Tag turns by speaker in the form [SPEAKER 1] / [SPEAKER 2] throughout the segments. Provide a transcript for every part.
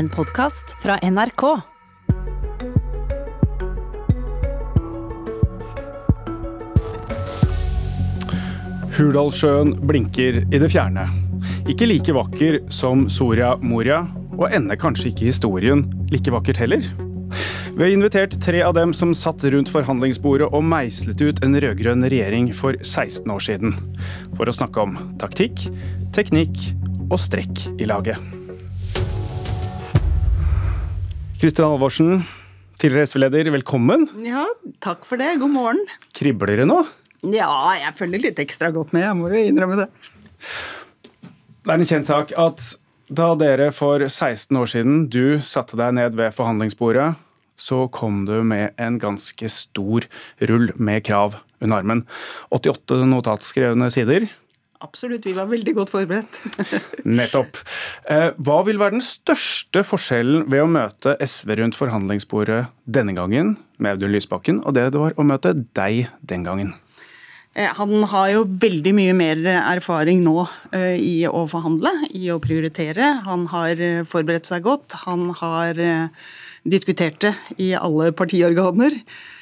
[SPEAKER 1] En podkast fra NRK.
[SPEAKER 2] Hurdalssjøen blinker i det fjerne. Ikke like vakker som Soria Moria, og ender kanskje ikke historien like vakkert heller. Vi har invitert tre av dem som satt rundt forhandlingsbordet og meislet ut en rød-grønn regjering for 16 år siden, for å snakke om taktikk, teknikk og strekk i laget. Kristin Halvorsen, tidligere SV-leder, velkommen.
[SPEAKER 3] Ja, takk for det. God morgen.
[SPEAKER 2] Kribler det nå?
[SPEAKER 3] Ja, jeg følger litt ekstra godt med, jeg må jo innrømme det.
[SPEAKER 2] Det er en kjent sak at da dere for 16 år siden du satte deg ned ved forhandlingsbordet, så kom du med en ganske stor rull med krav under armen. 88 notatskrevne sider.
[SPEAKER 3] Absolutt, vi var veldig godt forberedt.
[SPEAKER 2] Nettopp. Eh, hva vil være den største forskjellen ved å møte SV rundt forhandlingsbordet denne gangen, med Audun Lysbakken, og det det var å møte deg den gangen?
[SPEAKER 3] Eh, han har jo veldig mye mer erfaring nå eh, i å forhandle, i å prioritere. Han har forberedt seg godt. Han har diskutert det i alle partiorganer.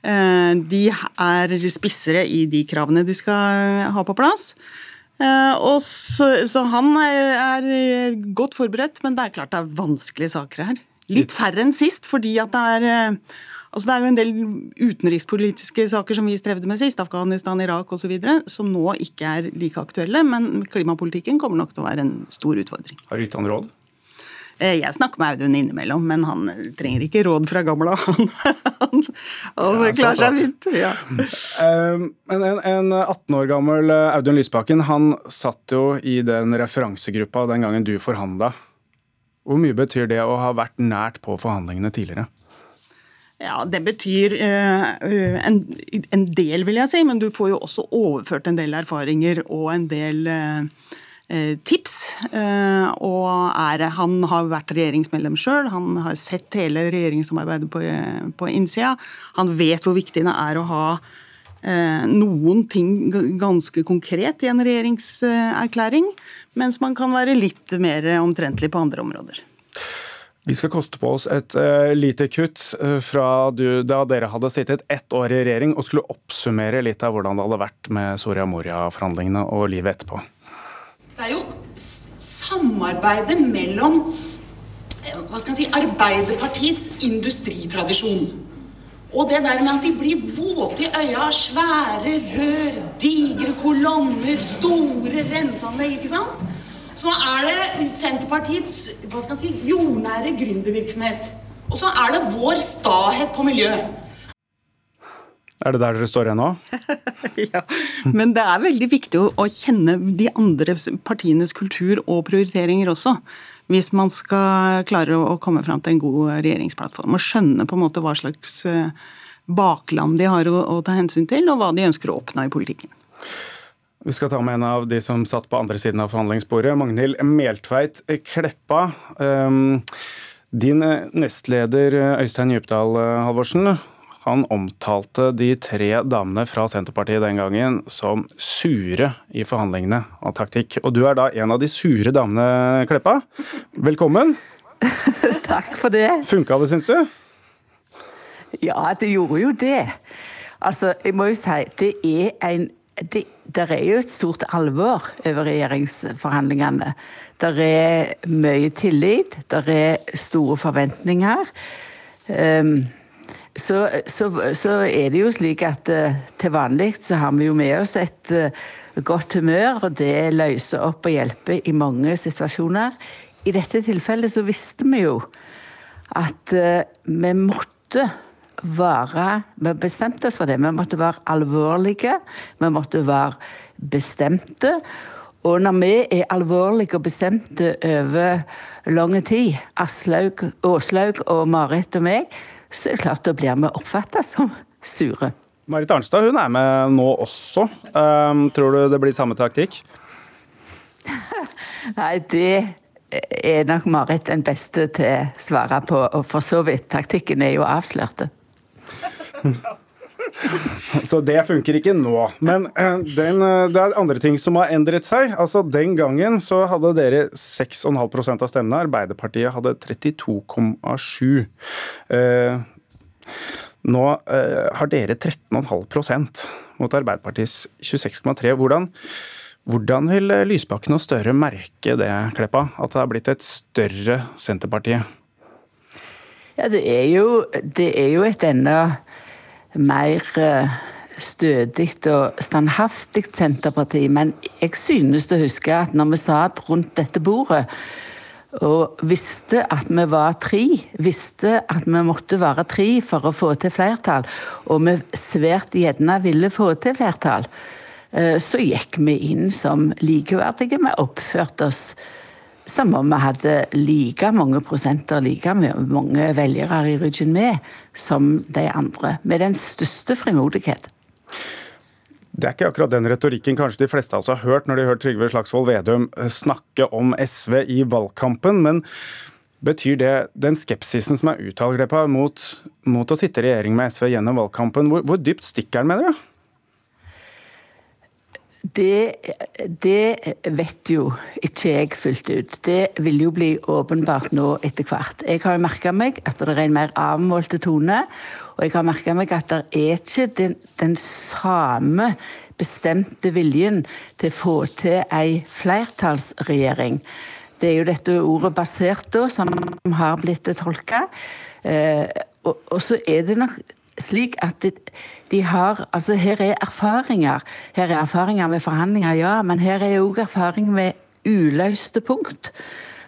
[SPEAKER 3] De er spissere i de kravene de skal ha på plass. Og så, så, han er godt forberedt, men det er klart det er vanskelige saker her. Litt færre enn sist, fordi at det er Altså det er jo en del utenrikspolitiske saker som vi strevde med sist, Afghanistan, Irak osv., som nå ikke er like aktuelle. Men klimapolitikken kommer nok til å være en stor utfordring.
[SPEAKER 2] Har du gitt han råd?
[SPEAKER 3] Jeg snakker med Audun innimellom, men han trenger ikke råd fra gamla. Han, han, han ja, klarer seg fint. Ja.
[SPEAKER 2] Um, en, en, 18 år gammel Audun Lysbakken han satt jo i den referansegruppa den gangen du forhandla. Hvor mye betyr det å ha vært nært på forhandlingene tidligere?
[SPEAKER 3] Ja, Det betyr uh, en, en, del, vil jeg si, men du får jo også overført en del erfaringer og en del uh, tips. Uh, og er, han har vært regjeringsmedlem sjøl, han har sett hele regjeringssamarbeidet på, på innsida. Han vet hvor viktig det er å ha noen ting ganske konkret i en regjeringserklæring, mens man kan være litt mer omtrentlig på andre områder.
[SPEAKER 2] Vi skal koste på oss et uh, lite kutt fra du, da dere hadde sittet ett år i regjering og skulle oppsummere litt av hvordan det hadde vært med Soria Moria-forhandlingene og livet etterpå.
[SPEAKER 4] Det er jo samarbeidet mellom eh, hva skal si, Arbeiderpartiets industritradisjon og det der med at de blir våte i øya svære rør, digre kolonner, store renseanlegg, ikke sant? så er det Senterpartiets hva skal si, jordnære gründervirksomhet. Og så er det vår stahet på miljø.
[SPEAKER 2] Er det der dere står igjen nå?
[SPEAKER 3] ja, men det er veldig viktig å, kjenne de andre partienes kultur og prioriteringer også. Hvis man skal klare å komme fram til en god regjeringsplattform. Og skjønne på en måte hva slags eh, bakland de har å, ta hensyn til, og hva de ønsker å oppnå i politikken.
[SPEAKER 2] Vi skal ta med en av de som satt på andre siden av forhandlingsbordet. Magnhild Meltveit Kleppa. Ehm, din nestleder Øystein Djupdal Halvorsen, han omtalte de tre damene fra Senterpartiet den gangen som sure i forhandlingene av taktikk. Og du er da en av de sure damene, Kleppa. Velkommen.
[SPEAKER 5] Takk for det.
[SPEAKER 2] Funka det, syns du?
[SPEAKER 5] Ja, det gjorde jo det. Altså, jeg må jo si, det er en det, der er jo et stort alvor over regjeringsforhandlingene. Det er mye tillit, det er store forventninger. Um, så, så, så, er det jo slik at uh, til vanlig så har vi jo med oss et uh, godt humør, og det løser opp og hjelper i mange situasjoner. I dette tilfellet så visste vi jo at uh, vi måtte være Vi bestemte oss for det. Vi måtte være alvorlige. Vi måtte være bestemte. Og når vi er alvorlige og bestemte over lang tid, Aslaug, Åslaug og Marit og meg, så er det klart da blir vi oppfatta som sure.
[SPEAKER 2] Marit Arnstad hun er med nå også. Um, tror du det blir samme taktikk?
[SPEAKER 5] Nei, det er nok Marit den beste til å svare på. Og for så vidt, taktikken er jo avslørte.
[SPEAKER 2] Så det funker ikke nå. Men eh, den, eh, det er andre ting som har endret seg. Altså Den gangen så hadde dere 6,5 av stemmene. Arbeiderpartiet hadde 32,7. Eh, nå eh, har dere 13,5% mot Arbeiderpartiets 26,3. Hvordan, hvordan vil Lysbakken og Støre merke det, Kleppa? At det har blitt et større Senterparti?
[SPEAKER 5] Ja, det er jo, det er jo et enda mer eh, stødig og standhaftig Senterparti. Men jeg synes å huske at når vi satt rundt dette bordet og visste at vi var tre, visste at vi måtte være tre for å få til flertall, og vi svært gjerne ville få til flertall, eh, så gikk vi inn som likeverdige. Vi oppførte oss som om vi hadde like mange prosenter, like mange velgere i ryggen med som de andre. Med den største frimodighet.
[SPEAKER 2] Det er ikke akkurat den retorikken kanskje de fleste av oss har hørt når de har hørt Trygve Slagsvold Vedum eh, snakke om SV i valgkampen. men Betyr det den skepsisen som er uttalt mot, mot, å sitte i regjering med SV gjennom valgkampen, hvor, hvor dypt stikker den, mener du?
[SPEAKER 5] Det, det, vet jo ikke jeg fullt ut. Det vil jo bli åpenbart nå etter hvert. Jeg har merka meg at det er en mer avmålte tone. Og jeg har merka meg at det er ikke den, den, samme bestemte viljen til å få til ei flertallsregjering. Det er jo dette ordet 'basert' da, som har blitt tolka. Eh, og, og så er det nok slik at de har Altså, her er erfaringer. Her er erfaringer med forhandlinger, ja, men her er òg erfaring med uløste punkt.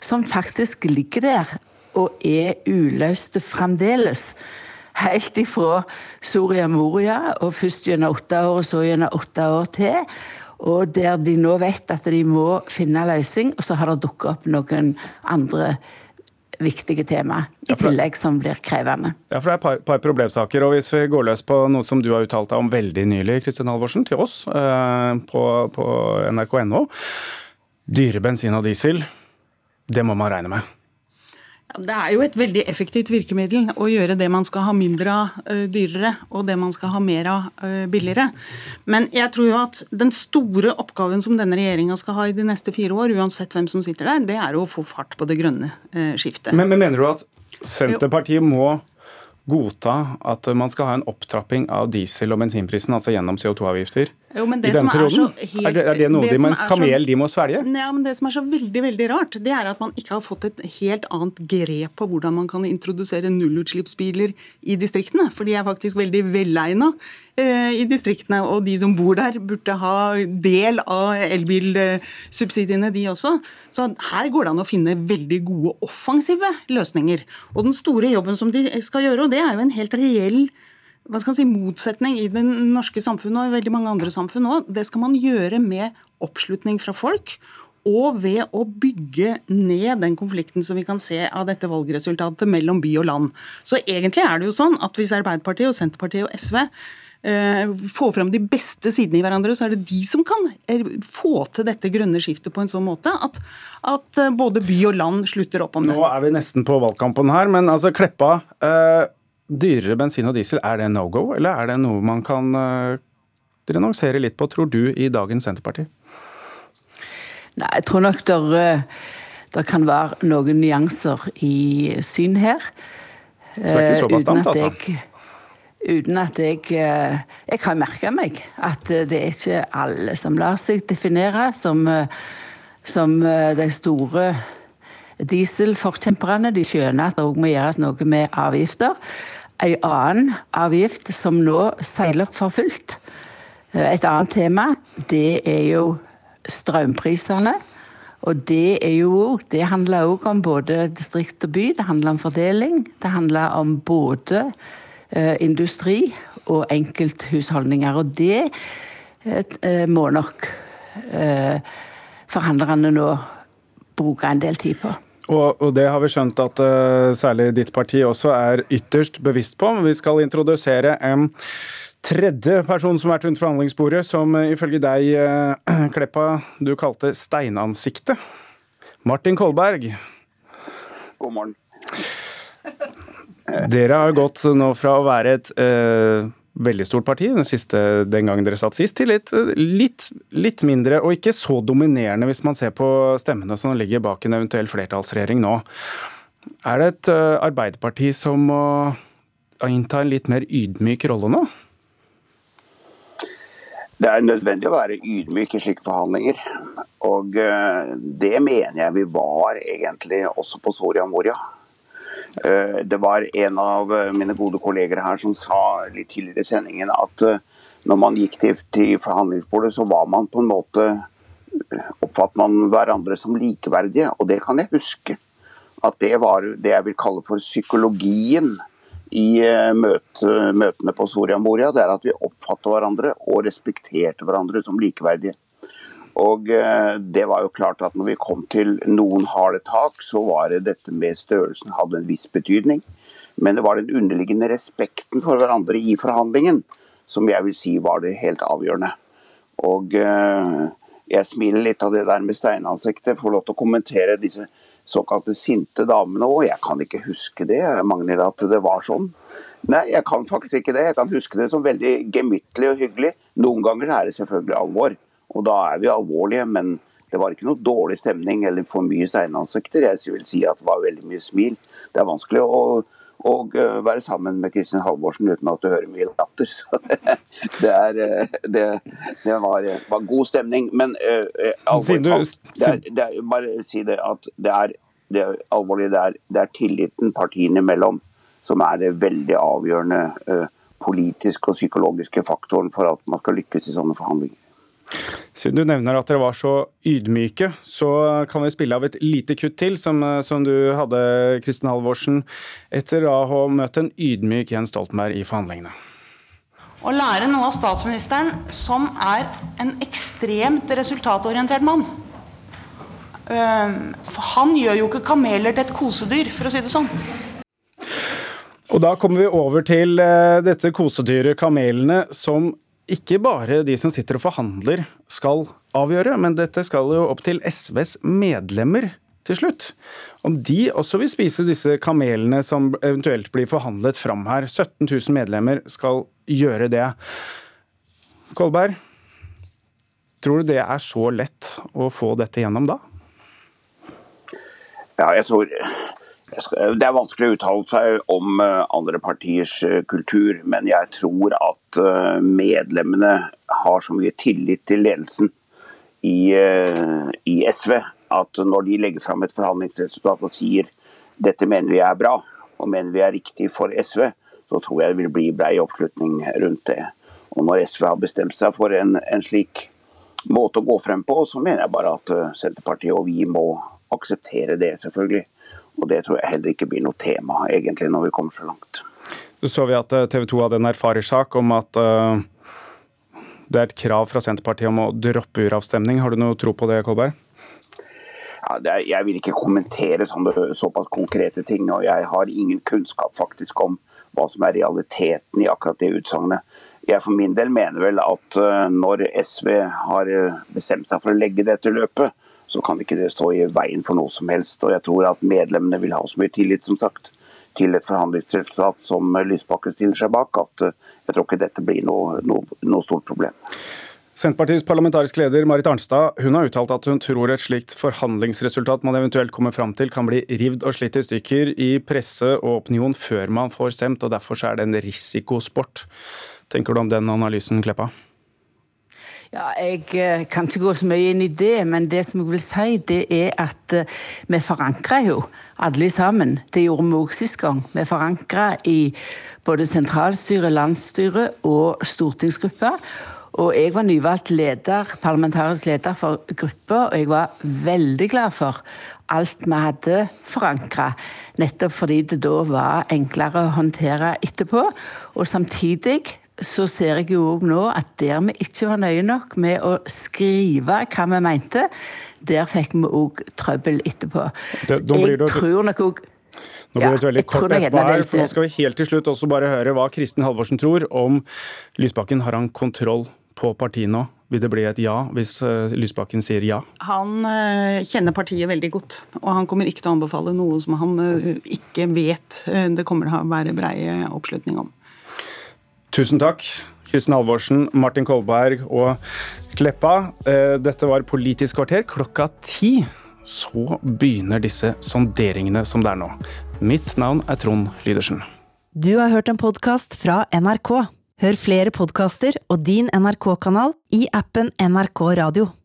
[SPEAKER 5] Som faktisk ligger der og er uløste fremdeles. Helt ifra Soria Moria, og først gjennom åtte år, og så gjennom åtte år til. Og der de nå vet at de må finne løsning, og så har det dukket opp noen andre viktige tema, i tillegg som blir krevende.
[SPEAKER 2] Ja, for Det er et par, par, problemsaker. og Hvis vi går løs på noe som du har uttalt deg om veldig nylig, Kristin Halvorsen, til oss eh, på, på nrk.no. Dyre bensin og diesel, det må man regne med.
[SPEAKER 3] Det er jo et veldig effektivt virkemiddel å gjøre det man skal ha mindre av uh, dyrere, og det man skal ha mer av uh, billigere. Men jeg tror jo at den store oppgaven som denne regjeringa skal ha i de neste fire år, uansett hvem som sitter der, det er å få fart på det grønne uh, skiftet.
[SPEAKER 2] Men, men, mener du at Senterpartiet må godta at man skal ha en opptrapping av diesel- og bensinprisen, altså gjennom CO2-avgifter?
[SPEAKER 3] Jo, men det I den perioden?
[SPEAKER 2] Er, helt, er, det, er, det, noe det de, mens kamel de må svelge?
[SPEAKER 3] Ja, men Det som er så veldig veldig rart, det er at man ikke har fått et helt annet grep på hvordan man kan introdusere nullutslippsbiler i distriktene. For de er faktisk veldig velegna eh, i distriktene. Og de som bor der, burde ha del av elbilsubsidiene, de også. Så her går det an å finne veldig gode offensive løsninger. Og den store jobben som de skal gjøre, og det er jo en helt reell hva skal si, motsetning i det norske samfunnet og i veldig mange andre samfunn òg. Det skal man gjøre med oppslutning fra folk. Og ved å bygge ned den konflikten som vi kan se av dette valgresultatet mellom by og land. Så egentlig er det jo sånn at hvis Arbeiderpartiet og Senterpartiet og SV få får fram de beste sidene i hverandre, så er det de som kan eh, få til dette grønne skiftet på en sånn måte at, at eh, både by og land slutter opp om det.
[SPEAKER 2] Nå er vi nesten på valgkampen her, men altså Kleppa. Eh Dyrere bensin og diesel, er det no go, eller er det noe man kan uh, renonsere litt på, tror du, i dagens Senterparti?
[SPEAKER 5] Nei, jeg tror nok der, der kan være noen nyanser i syn her.
[SPEAKER 2] Så det er ikke så bastant, altså?
[SPEAKER 5] Jeg, uten at jeg eh, Jeg har merka meg at det er ikke alle som lar seg definere som, som de store dieselforkjemperne. De skjønner at det òg må gjøres noe med avgifter en annen avgift som nå seiler opp for fullt. Et annet tema det er jo strømprisene. Og det, er jo, det handler òg om både distrikt og by. Det handler om fordeling. Det handler om både eh, industri og enkelthusholdninger. Og det eh, må nok eh, forhandlerne nå bruke en del tid på.
[SPEAKER 2] Og, og, det har vi skjønt at uh, særlig ditt parti også er ytterst bevisst på. Vi skal introdusere en tredje person som vært rundt forhandlingsbordet, som uh, ifølge deg, uh, Kleppa, du kalte steinansiktet. Martin Kolberg.
[SPEAKER 6] God morgen.
[SPEAKER 2] Dere har gått nå fra å være et veldig stort parti den, siste, den gangen dere satt sist, til litt, litt, litt, mindre, og ikke så dominerende hvis man ser på stemmene som ligger bak en eventuell flertallsregjering nå. Er det et uh, Arbeiderparti som må innta en litt mer ydmyk rolle nå?
[SPEAKER 6] Det er nødvendig å være ydmyk i slike forhandlinger. Og uh, det mener jeg vi var egentlig også på Soria Moria. Eh, det var en av eh, mine gode kolleger her som sa litt tidligere i sendingen at eh, når man gikk til, forhandlingsbordet, så var man på en måte oppfattet man hverandre som likeverdige, og det kan jeg huske. At det var det jeg vil kalle for psykologien i møte, møtene på Soria Moria. Det er at vi oppfattet hverandre og respekterte hverandre som likeverdige. Og eh, det var jo klart at når vi kom til noen harde tak, så var det dette med størrelsen hadde en viss betydning. Men det var den underliggende respekten for hverandre i forhandlingen som jeg vil si var det helt avgjørende. Og eh, jeg smiler litt av det der med steinansiktet, får lov til å kommentere disse såkalte sinte damene òg. Jeg kan ikke huske det, Magnhild, at det var sånn. Nei, jeg kan faktisk ikke det. Jeg kan huske det som veldig gemyttlig og hyggelig. Noen ganger er det selvfølgelig alvor. Og da er vi alvorlige, men det var ikke noe dårlig stemning eller for mye steinansikter. Jeg vil si at det var veldig mye smil. Det er vanskelig å, å være sammen med Kristin Halvorsen uten at du hører mye latter. Så det, det, er, det, det var, var, god stemning. Men uh, alvorlig talt, det er, bare si det at det er, det er alvorlig. Det er, det er tilliten partiene imellom som er det veldig avgjørende uh, politiske og psykologiske faktoren for at man skal lykkes i sånne forhandlinger.
[SPEAKER 2] Siden du nevner at dere var så ydmyke, så kan vi spille av et lite kutt til, som, som du hadde, Kristin Halvorsen, etter å ha møtt en ydmyk Jens Stoltenberg i forhandlingene.
[SPEAKER 4] Å lære noe av statsministeren, som er en ekstremt resultatorientert mann. For han gjør jo ikke kameler til et kosedyr, for å si det sånn.
[SPEAKER 2] Og da kommer vi over til eh, dette kosedyret kamelene, som ikke bare de som sitter og forhandler skal avgjøre, men dette skal jo opp til SVs medlemmer til slutt. Om de også vil spise disse kamelene som eventuelt blir forhandlet fram her. 17 000 medlemmer skal gjøre det. Kolberg, tror du det er så lett å få dette gjennom da?
[SPEAKER 6] Ja, jeg tror Det er vanskelig å uttale seg om eh, andre partiers eh, kultur, men jeg tror at eh, medlemmene har så mye tillit til ledelsen i, i SV at når de legger fram et forhandlingsresultat og sier dette mener vi er bra og mener vi er riktig for SV, så tror jeg det vil bli brei oppslutning rundt det. Og når SV har bestemt seg for en, en slik måte å gå frem på, så mener jeg bare at Senterpartiet og vi må akseptere det, selvfølgelig. Og det tror jeg heller ikke blir noe tema, egentlig, når vi kommer så langt.
[SPEAKER 2] Så så vi at eh, TV 2 hadde en erfaringssak om at uh, det er et krav fra Senterpartiet om å droppe uravstemning. Har du noe tro på det, Kolberg?
[SPEAKER 6] Ja, er, jeg vil ikke kommentere sånne såpass konkrete ting. Og jeg har ingen kunnskap faktisk om hva som er realiteten i akkurat det utsagnet. Jeg for min del mener vel at uh, når SV har bestemt seg for å legge dette løpet, så kan ikke det stå i veien for noe som helst. Og jeg tror at medlemmene vil ha så mye tillit, som sagt, til et forhandlingsresultat som Lysbakken stiller seg bak, at eh, jeg tror ikke dette blir noe, noe, noe stort problem.
[SPEAKER 2] Senterpartiets parlamentariske leder Marit Arnstad hun har uttalt at hun tror et slikt forhandlingsresultat man eventuelt kommer fram til, kan bli rivd og slitt i stykker i presse og opinion før man får stemt, og derfor er det en risikosport. Tenker du om den analysen, Kleppa?
[SPEAKER 5] Ja, Jeg eh, kan ikke gå så mye inn i det, men det som jeg vil si, det er at eh, vi forankrer jo alle sammen. Det gjorde vi òg sist gang. Vi forankra i både sentralstyret, landsstyret og stortingsgruppa. Og jeg var nyvalgt leder, parlamentarisk leder for gruppa, og jeg var veldig glad for alt vi hadde forankra. Nettopp fordi det da var enklere å håndtere etterpå. Og samtidig så ser jeg jo òg nå at der vi ikke var nøye nok med å skrive hva vi mente, der fikk vi òg trøbbel etterpå. Det, jeg tror nok òg
[SPEAKER 2] nå blir det et veldig kort etterpå her, for nå skal vi helt til slutt også bare høre hva Kristin Halvorsen tror om Lysbakken. Har han kontroll på partiet nå? Vil det bli et ja hvis eh, Lysbakken sier ja?
[SPEAKER 3] Han uh, kjenner partiet veldig godt, og han kommer ikke til å anbefale noe som han uh, ikke vet det kommer til å være brei oppslutning om.
[SPEAKER 2] Tusen takk. Kristin Halvorsen, Martin Kolberg og Kleppa. Eh, dette var Politisk kvarter klokka ti. Så begynner disse sonderingene som det er nå. Mitt navn er Trond Lydersen.
[SPEAKER 1] Du har hørt en podkast fra NRK. Hør flere podkaster og din NRK-kanal i appen NRK Radio.